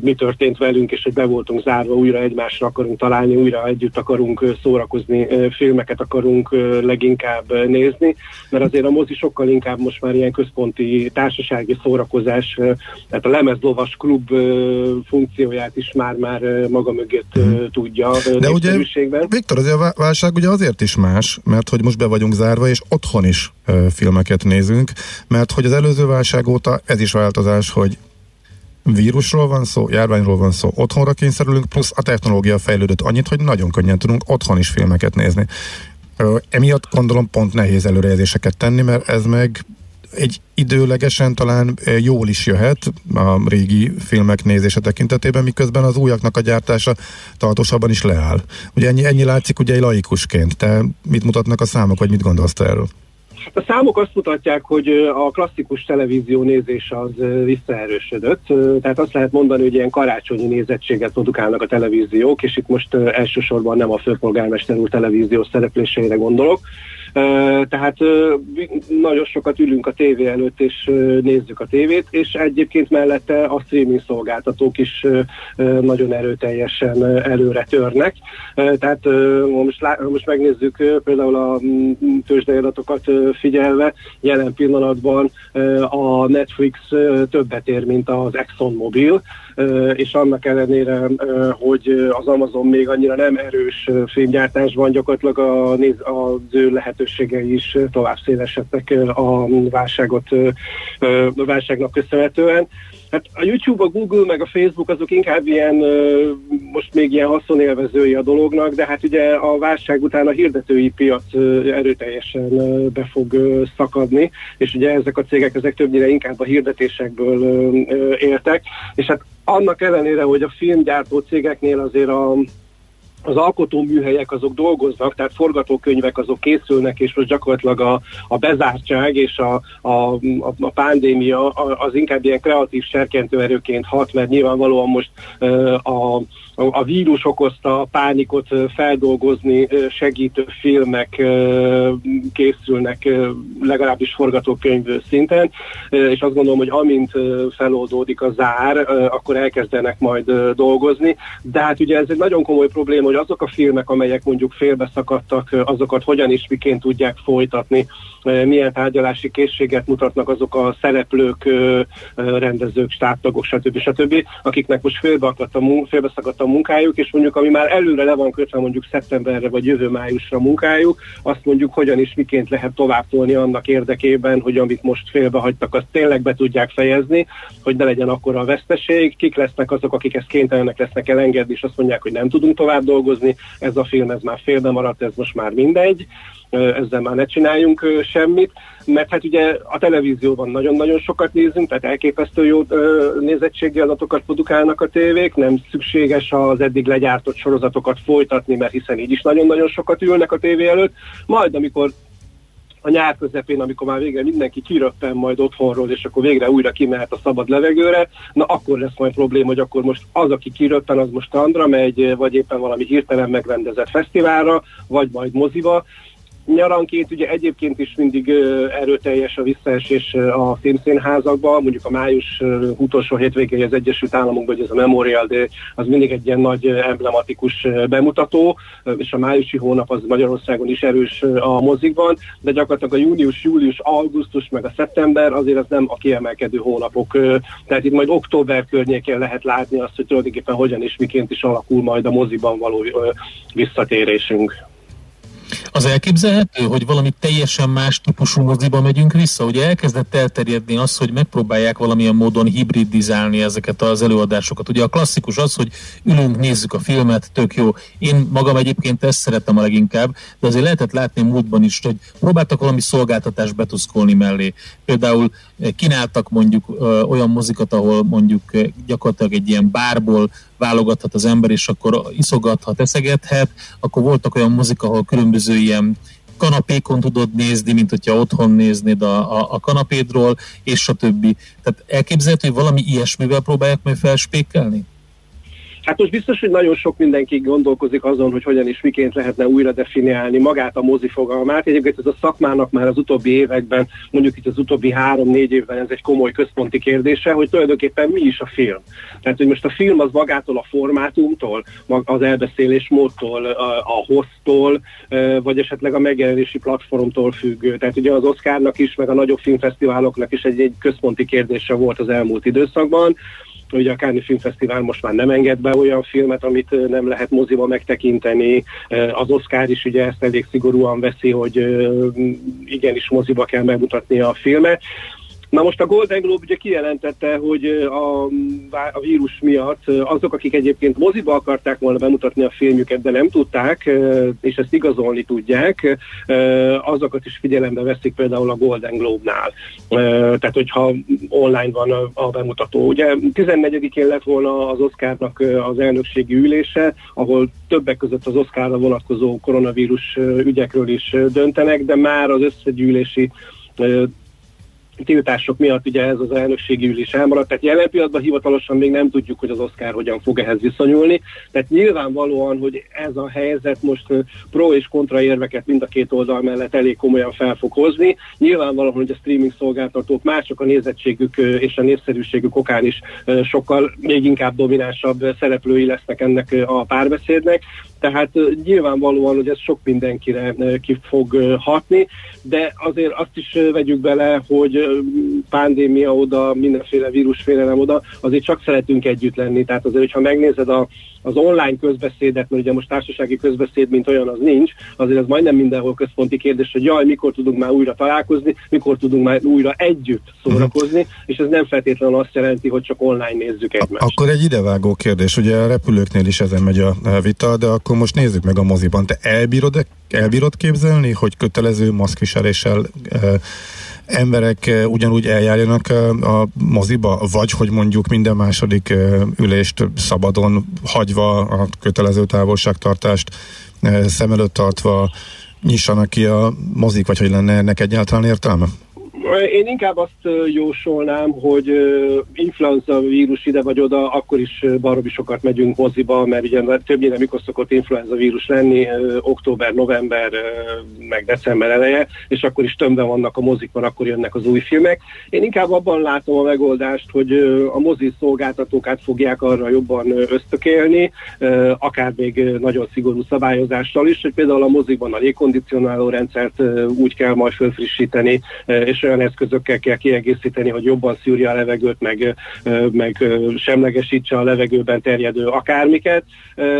mi történt velünk, és hogy be voltunk zárva, újra egymásra akarunk találni, újra együtt akarunk szórakozni, filmeket akarunk leginkább nézni, mert azért a mozi sokkal inkább most már ilyen központi társasági szórakozás, tehát a lemezlovas klub funkcióját is már-már maga mögött ö, tudja Mhm. De ugye. Viktor, azért a vá- válság ugye azért is más, mert hogy most be vagyunk zárva, és otthon is filmeket nézünk, mert hogy az előző válság óta ez is változás, hogy vírusról van szó, járványról van szó, otthonra kényszerülünk, plusz a technológia fejlődött annyit, hogy nagyon könnyen tudunk otthon is filmeket nézni. Emiatt gondolom pont nehéz előrejelzéseket tenni, mert ez meg egy időlegesen talán jól is jöhet a régi filmek nézése tekintetében, miközben az újaknak a gyártása tartósabban is leáll. Ugye ennyi, ennyi látszik ugye egy laikusként. Te mit mutatnak a számok, vagy mit gondolsz te erről? A számok azt mutatják, hogy a klasszikus televízió nézése az visszaerősödött. Tehát azt lehet mondani, hogy ilyen karácsonyi nézettséget produkálnak a televíziók, és itt most elsősorban nem a főpolgármester úr televíziós szerepléseire gondolok. Tehát nagyon sokat ülünk a tévé előtt, és nézzük a tévét, és egyébként mellette a streaming szolgáltatók is nagyon erőteljesen előre törnek. Tehát most, most megnézzük például a tőzsdei adatokat figyelve, jelen pillanatban a Netflix többet ér, mint az ExxonMobil, és annak ellenére, hogy az Amazon még annyira nem erős filmgyártásban, gyakorlatilag a, az ő lehetőségei is tovább szélesedtek a válságot, a válságnak köszönhetően. Hát a YouTube, a Google, meg a Facebook azok inkább ilyen, most még ilyen haszonélvezői a dolognak, de hát ugye a válság után a hirdetői piac erőteljesen be fog szakadni, és ugye ezek a cégek ezek többnyire inkább a hirdetésekből éltek, és hát annak ellenére, hogy a filmgyártó cégeknél azért a az alkotóműhelyek azok dolgoznak, tehát forgatókönyvek azok készülnek, és most gyakorlatilag a, a bezártság és a, a, a pandémia az inkább ilyen kreatív serkentőerőként hat, mert nyilvánvalóan most a a vírus okozta a pánikot feldolgozni segítő filmek készülnek legalábbis forgatókönyv szinten, és azt gondolom, hogy amint feloldódik a zár, akkor elkezdenek majd dolgozni, de hát ugye ez egy nagyon komoly probléma, hogy azok a filmek, amelyek mondjuk félbeszakadtak, azokat hogyan is miként tudják folytatni, milyen tárgyalási készséget mutatnak azok a szereplők, rendezők, stábtagok, stb. stb., akiknek most félbeszakadt a, félbeszakadt a munkájuk, és mondjuk ami már előre le van kötve mondjuk szeptemberre vagy jövő májusra munkájuk, azt mondjuk hogyan is miként lehet tovább tolni annak érdekében, hogy amit most félbehagytak, azt tényleg be tudják fejezni, hogy ne legyen akkor a veszteség, kik lesznek azok, akik ezt kénytelenek lesznek elengedni, és azt mondják, hogy nem tudunk tovább dolgozni, ez a film ez már félbe maradt, ez most már mindegy ezzel már ne csináljunk semmit, mert hát ugye a televízióban nagyon-nagyon sokat nézünk, tehát elképesztő jó nézettségi adatokat produkálnak a tévék, nem szükséges az eddig legyártott sorozatokat folytatni, mert hiszen így is nagyon-nagyon sokat ülnek a tévé előtt, majd amikor a nyár közepén, amikor már végre mindenki kiröppen majd otthonról, és akkor végre újra kimehet a szabad levegőre, na akkor lesz majd probléma, hogy akkor most az, aki kiröppen, az most Andra megy, vagy éppen valami hirtelen megrendezett fesztiválra, vagy majd moziba, Nyaranként ugye egyébként is mindig erőteljes a visszaesés a filmszínházakban, mondjuk a május utolsó hétvégén az Egyesült Államokban, hogy ez a Memorial Day, az mindig egy ilyen nagy emblematikus bemutató, és a májusi hónap az Magyarországon is erős a mozikban, de gyakorlatilag a június, július, augusztus, meg a szeptember azért az nem a kiemelkedő hónapok. Tehát itt majd október környékén lehet látni azt, hogy tulajdonképpen hogyan és miként is alakul majd a moziban való visszatérésünk. Az elképzelhető, hogy valami teljesen más típusú moziba megyünk vissza? Ugye elkezdett elterjedni az, hogy megpróbálják valamilyen módon hibridizálni ezeket az előadásokat. Ugye a klasszikus az, hogy ülünk, nézzük a filmet, tök jó. Én magam egyébként ezt szeretem a leginkább, de azért lehetett látni múltban is, hogy próbáltak valami szolgáltatást betuszkolni mellé. Például eh, kínáltak mondjuk ö, olyan mozikat, ahol mondjuk eh, gyakorlatilag egy ilyen bárból válogathat az ember, és akkor iszogathat, eszegethet. Akkor voltak olyan mozik, ahol különböző ilyen kanapékon tudod nézni, mint hogyha otthon néznéd a, a, a kanapédról, és a többi. Tehát elképzelhető, hogy valami ilyesmivel próbálják meg felspékelni? Hát most biztos, hogy nagyon sok mindenki gondolkozik azon, hogy hogyan és miként lehetne újra definiálni magát a mozi fogalmát. Egyébként ez a szakmának már az utóbbi években, mondjuk itt az utóbbi három-négy évben ez egy komoly központi kérdése, hogy tulajdonképpen mi is a film. Tehát, hogy most a film az magától a formátumtól, az elbeszélés módtól, a hoztól, vagy esetleg a megjelenési platformtól függő. Tehát ugye az Oscarnak is, meg a nagyobb filmfesztiváloknak is egy, egy központi kérdése volt az elmúlt időszakban Ugye a Káni Filmfesztivál most már nem enged be olyan filmet, amit nem lehet moziba megtekinteni. Az Oscar is ugye ezt elég szigorúan veszi, hogy igenis moziba kell megmutatni a filmet. Na most a Golden Globe ugye kijelentette, hogy a, a vírus miatt azok, akik egyébként moziba akarták volna bemutatni a filmjüket, de nem tudták, és ezt igazolni tudják, azokat is figyelembe veszik például a Golden Globe-nál. Tehát, hogyha online van a, bemutató. Ugye 14-én lett volna az Oscarnak az elnökségi ülése, ahol többek között az Oscarra vonatkozó koronavírus ügyekről is döntenek, de már az összegyűlési tiltások miatt ugye ez az elnökségi ülés elmaradt, tehát jelen pillanatban hivatalosan még nem tudjuk, hogy az Oscar hogyan fog ehhez viszonyulni, tehát nyilvánvalóan, hogy ez a helyzet most pro és kontra érveket mind a két oldal mellett elég komolyan fel fog hozni. Nyilvánvalóan, hogy a streaming szolgáltatók már csak a nézettségük és a népszerűségük okán is sokkal még inkább dominánsabb szereplői lesznek ennek a párbeszédnek, tehát nyilvánvalóan, hogy ez sok mindenkire ki fog hatni, de azért azt is vegyük bele, hogy pandémia oda, mindenféle vírusfélelem oda, azért csak szeretünk együtt lenni. Tehát azért, hogyha megnézed a, az online közbeszédet, mert ugye most társasági közbeszéd, mint olyan az nincs, azért ez majdnem mindenhol központi kérdés, hogy jaj, mikor tudunk már újra találkozni, mikor tudunk már újra együtt szórakozni, uh-huh. és ez nem feltétlenül azt jelenti, hogy csak online nézzük egymást. Akkor egy idevágó kérdés, ugye a repülőknél is ezen megy a vita, de akkor most nézzük meg a moziban. Te elbírod, elbírod képzelni, hogy kötelező maszkviseléssel e, emberek ugyanúgy eljárjanak a moziba, vagy hogy mondjuk minden második ülést szabadon hagyva a kötelező távolságtartást szem előtt tartva nyissanak ki a mozik, vagy hogy lenne ennek egyáltalán értelme? Én inkább azt jósolnám, hogy influenza vírus ide vagy oda, akkor is baromi sokat megyünk moziba, mert ugye többnyire mikor szokott influenza vírus lenni, október, november, meg december eleje, és akkor is tömben vannak a mozikban, akkor jönnek az új filmek. Én inkább abban látom a megoldást, hogy a mozi szolgáltatókat fogják arra jobban ösztökélni, akár még nagyon szigorú szabályozással is, hogy például a mozikban a légkondicionáló rendszert úgy kell majd felfrissíteni, és olyan eszközökkel kell kiegészíteni, hogy jobban szűrje a levegőt, meg, meg semlegesítse a levegőben terjedő akármiket,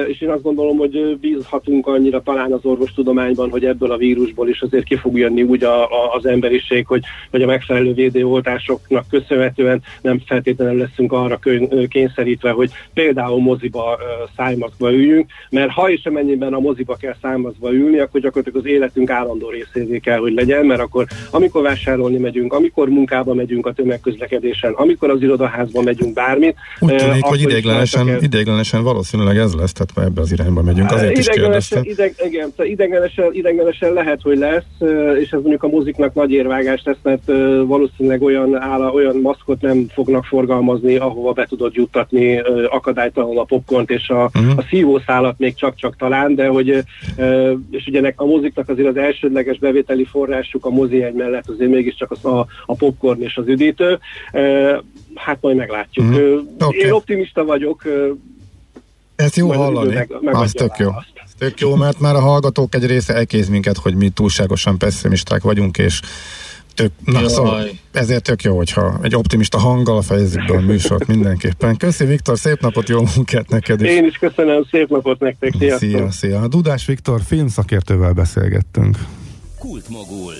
és én azt gondolom, hogy bízhatunk annyira talán az orvostudományban, hogy ebből a vírusból is azért ki fog jönni úgy a, a, az emberiség, hogy, hogy a megfelelő védőoltásoknak köszönhetően nem feltétlenül leszünk arra kényszerítve, hogy például moziba szájmazba üljünk, mert ha és amennyiben a moziba kell szájmazba ülni, akkor gyakorlatilag az életünk állandó részévé kell, hogy legyen, mert akkor amikor vásárolni megyünk, amikor munkába megyünk a tömegközlekedésen, amikor az irodaházba megyünk bármit. Úgy tűnik, hogy ideiglenesen, kell... ideiglenesen valószínűleg ez lesz, tehát ebbe az irányba megyünk. Azért is ideg, igen, ideiglenesen, ideiglenesen lehet, hogy lesz, és ez mondjuk a muziknak nagy érvágás lesz, mert valószínűleg olyan, áll, olyan maszkot nem fognak forgalmazni, ahova be tudod juttatni akadálytalanul a popcornt és a, uh-huh. a szívószálat még csak-csak talán, de hogy és ugye a muziknak azért az elsődleges bevételi forrásuk a mozi egy mellett azért mégiscsak a, a popcorn és az üdítő. Hát majd meglátjuk. Mm. Okay. Én optimista vagyok. Ezt jó hallani. Meg, meg az tök jó. Ez tök jó, mert már a hallgatók egy része elkéz minket, hogy mi túlságosan pessimisták vagyunk, és tök, na, szóval ezért tök jó, hogyha egy optimista hanggal fejezzük be a műsort mindenképpen. Köszi Viktor, szép napot, jó munkát neked is. Én is köszönöm, szép napot nektek, sziasztok. Szia, szia. Dudás Viktor filmszakértővel beszélgettünk. Kultmogul.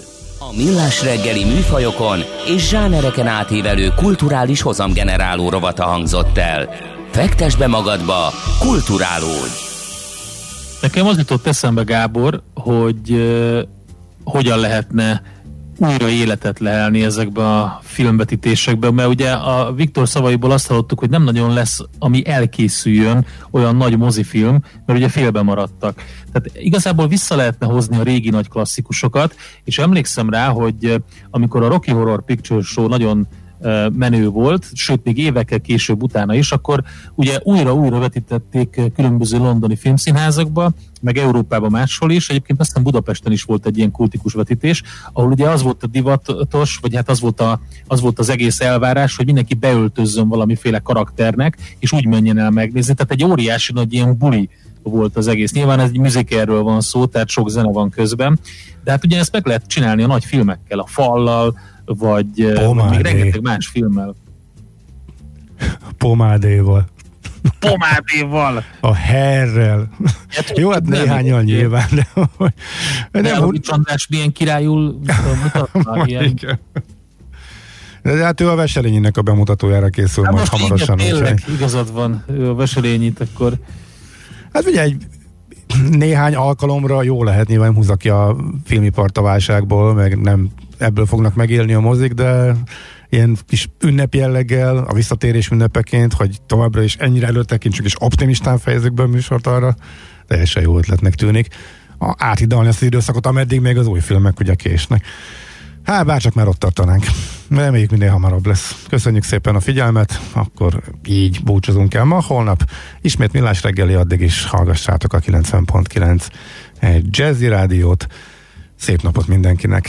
Millás reggeli műfajokon és zsánereken átívelő kulturális hozamgeneráló rovata hangzott el. Fektes be magadba, kulturálódj! Nekem az jutott eszembe, Gábor, hogy uh, hogyan lehetne újra életet lehelni ezekbe a filmvetítésekbe, mert ugye a Viktor szavaiból azt hallottuk, hogy nem nagyon lesz, ami elkészüljön olyan nagy mozifilm, mert ugye félbe maradtak. Tehát igazából vissza lehetne hozni a régi nagy klasszikusokat, és emlékszem rá, hogy amikor a Rocky Horror Picture Show nagyon menő volt, sőt még évekkel később utána is, akkor ugye újra-újra vetítették különböző londoni filmszínházakba, meg Európában máshol is. Egyébként aztán Budapesten is volt egy ilyen kultikus vetítés, ahol ugye az volt a divatos, vagy hát az volt, a, az volt az egész elvárás, hogy mindenki beöltözzön valamiféle karakternek, és úgy menjen el megnézni. Tehát egy óriási nagy ilyen buli volt az egész. Nyilván ez egy műzikerről van szó, tehát sok zene van közben, de hát ugye ezt meg lehet csinálni a nagy filmekkel, a fallal, vagy, vagy még rengeteg más filmmel. Pomádéval. Pomádéval. A herrel. Hát, Jó, hát néhányan nyilván, de... de nem, úgy... Csandás milyen királyul mutatna ilyen... De hát ő a Veselényinek a bemutatójára készül hát majd hamarosan. Igen, tényleg, igazad van, ő a Veselényit, akkor... Hát ugye egy néhány alkalomra jó lehet, nyilván húzza ki a filmipart a válságból, meg nem ebből fognak megélni a mozik, de ilyen kis ünnep jelleggel, a visszatérés ünnepeként, hogy továbbra is ennyire előtekintsük, és optimistán fejezzük be a műsort arra, teljesen jó ötletnek tűnik. A, átidalni ezt az időszakot, ameddig még az új filmek ugye késnek. Hát bárcsak már ott tartanánk. Reméljük minél hamarabb lesz. Köszönjük szépen a figyelmet, akkor így búcsúzunk el ma. Holnap ismét millás reggeli, addig is hallgassátok a 90.9 Jazzy Rádiót. Szép napot mindenkinek.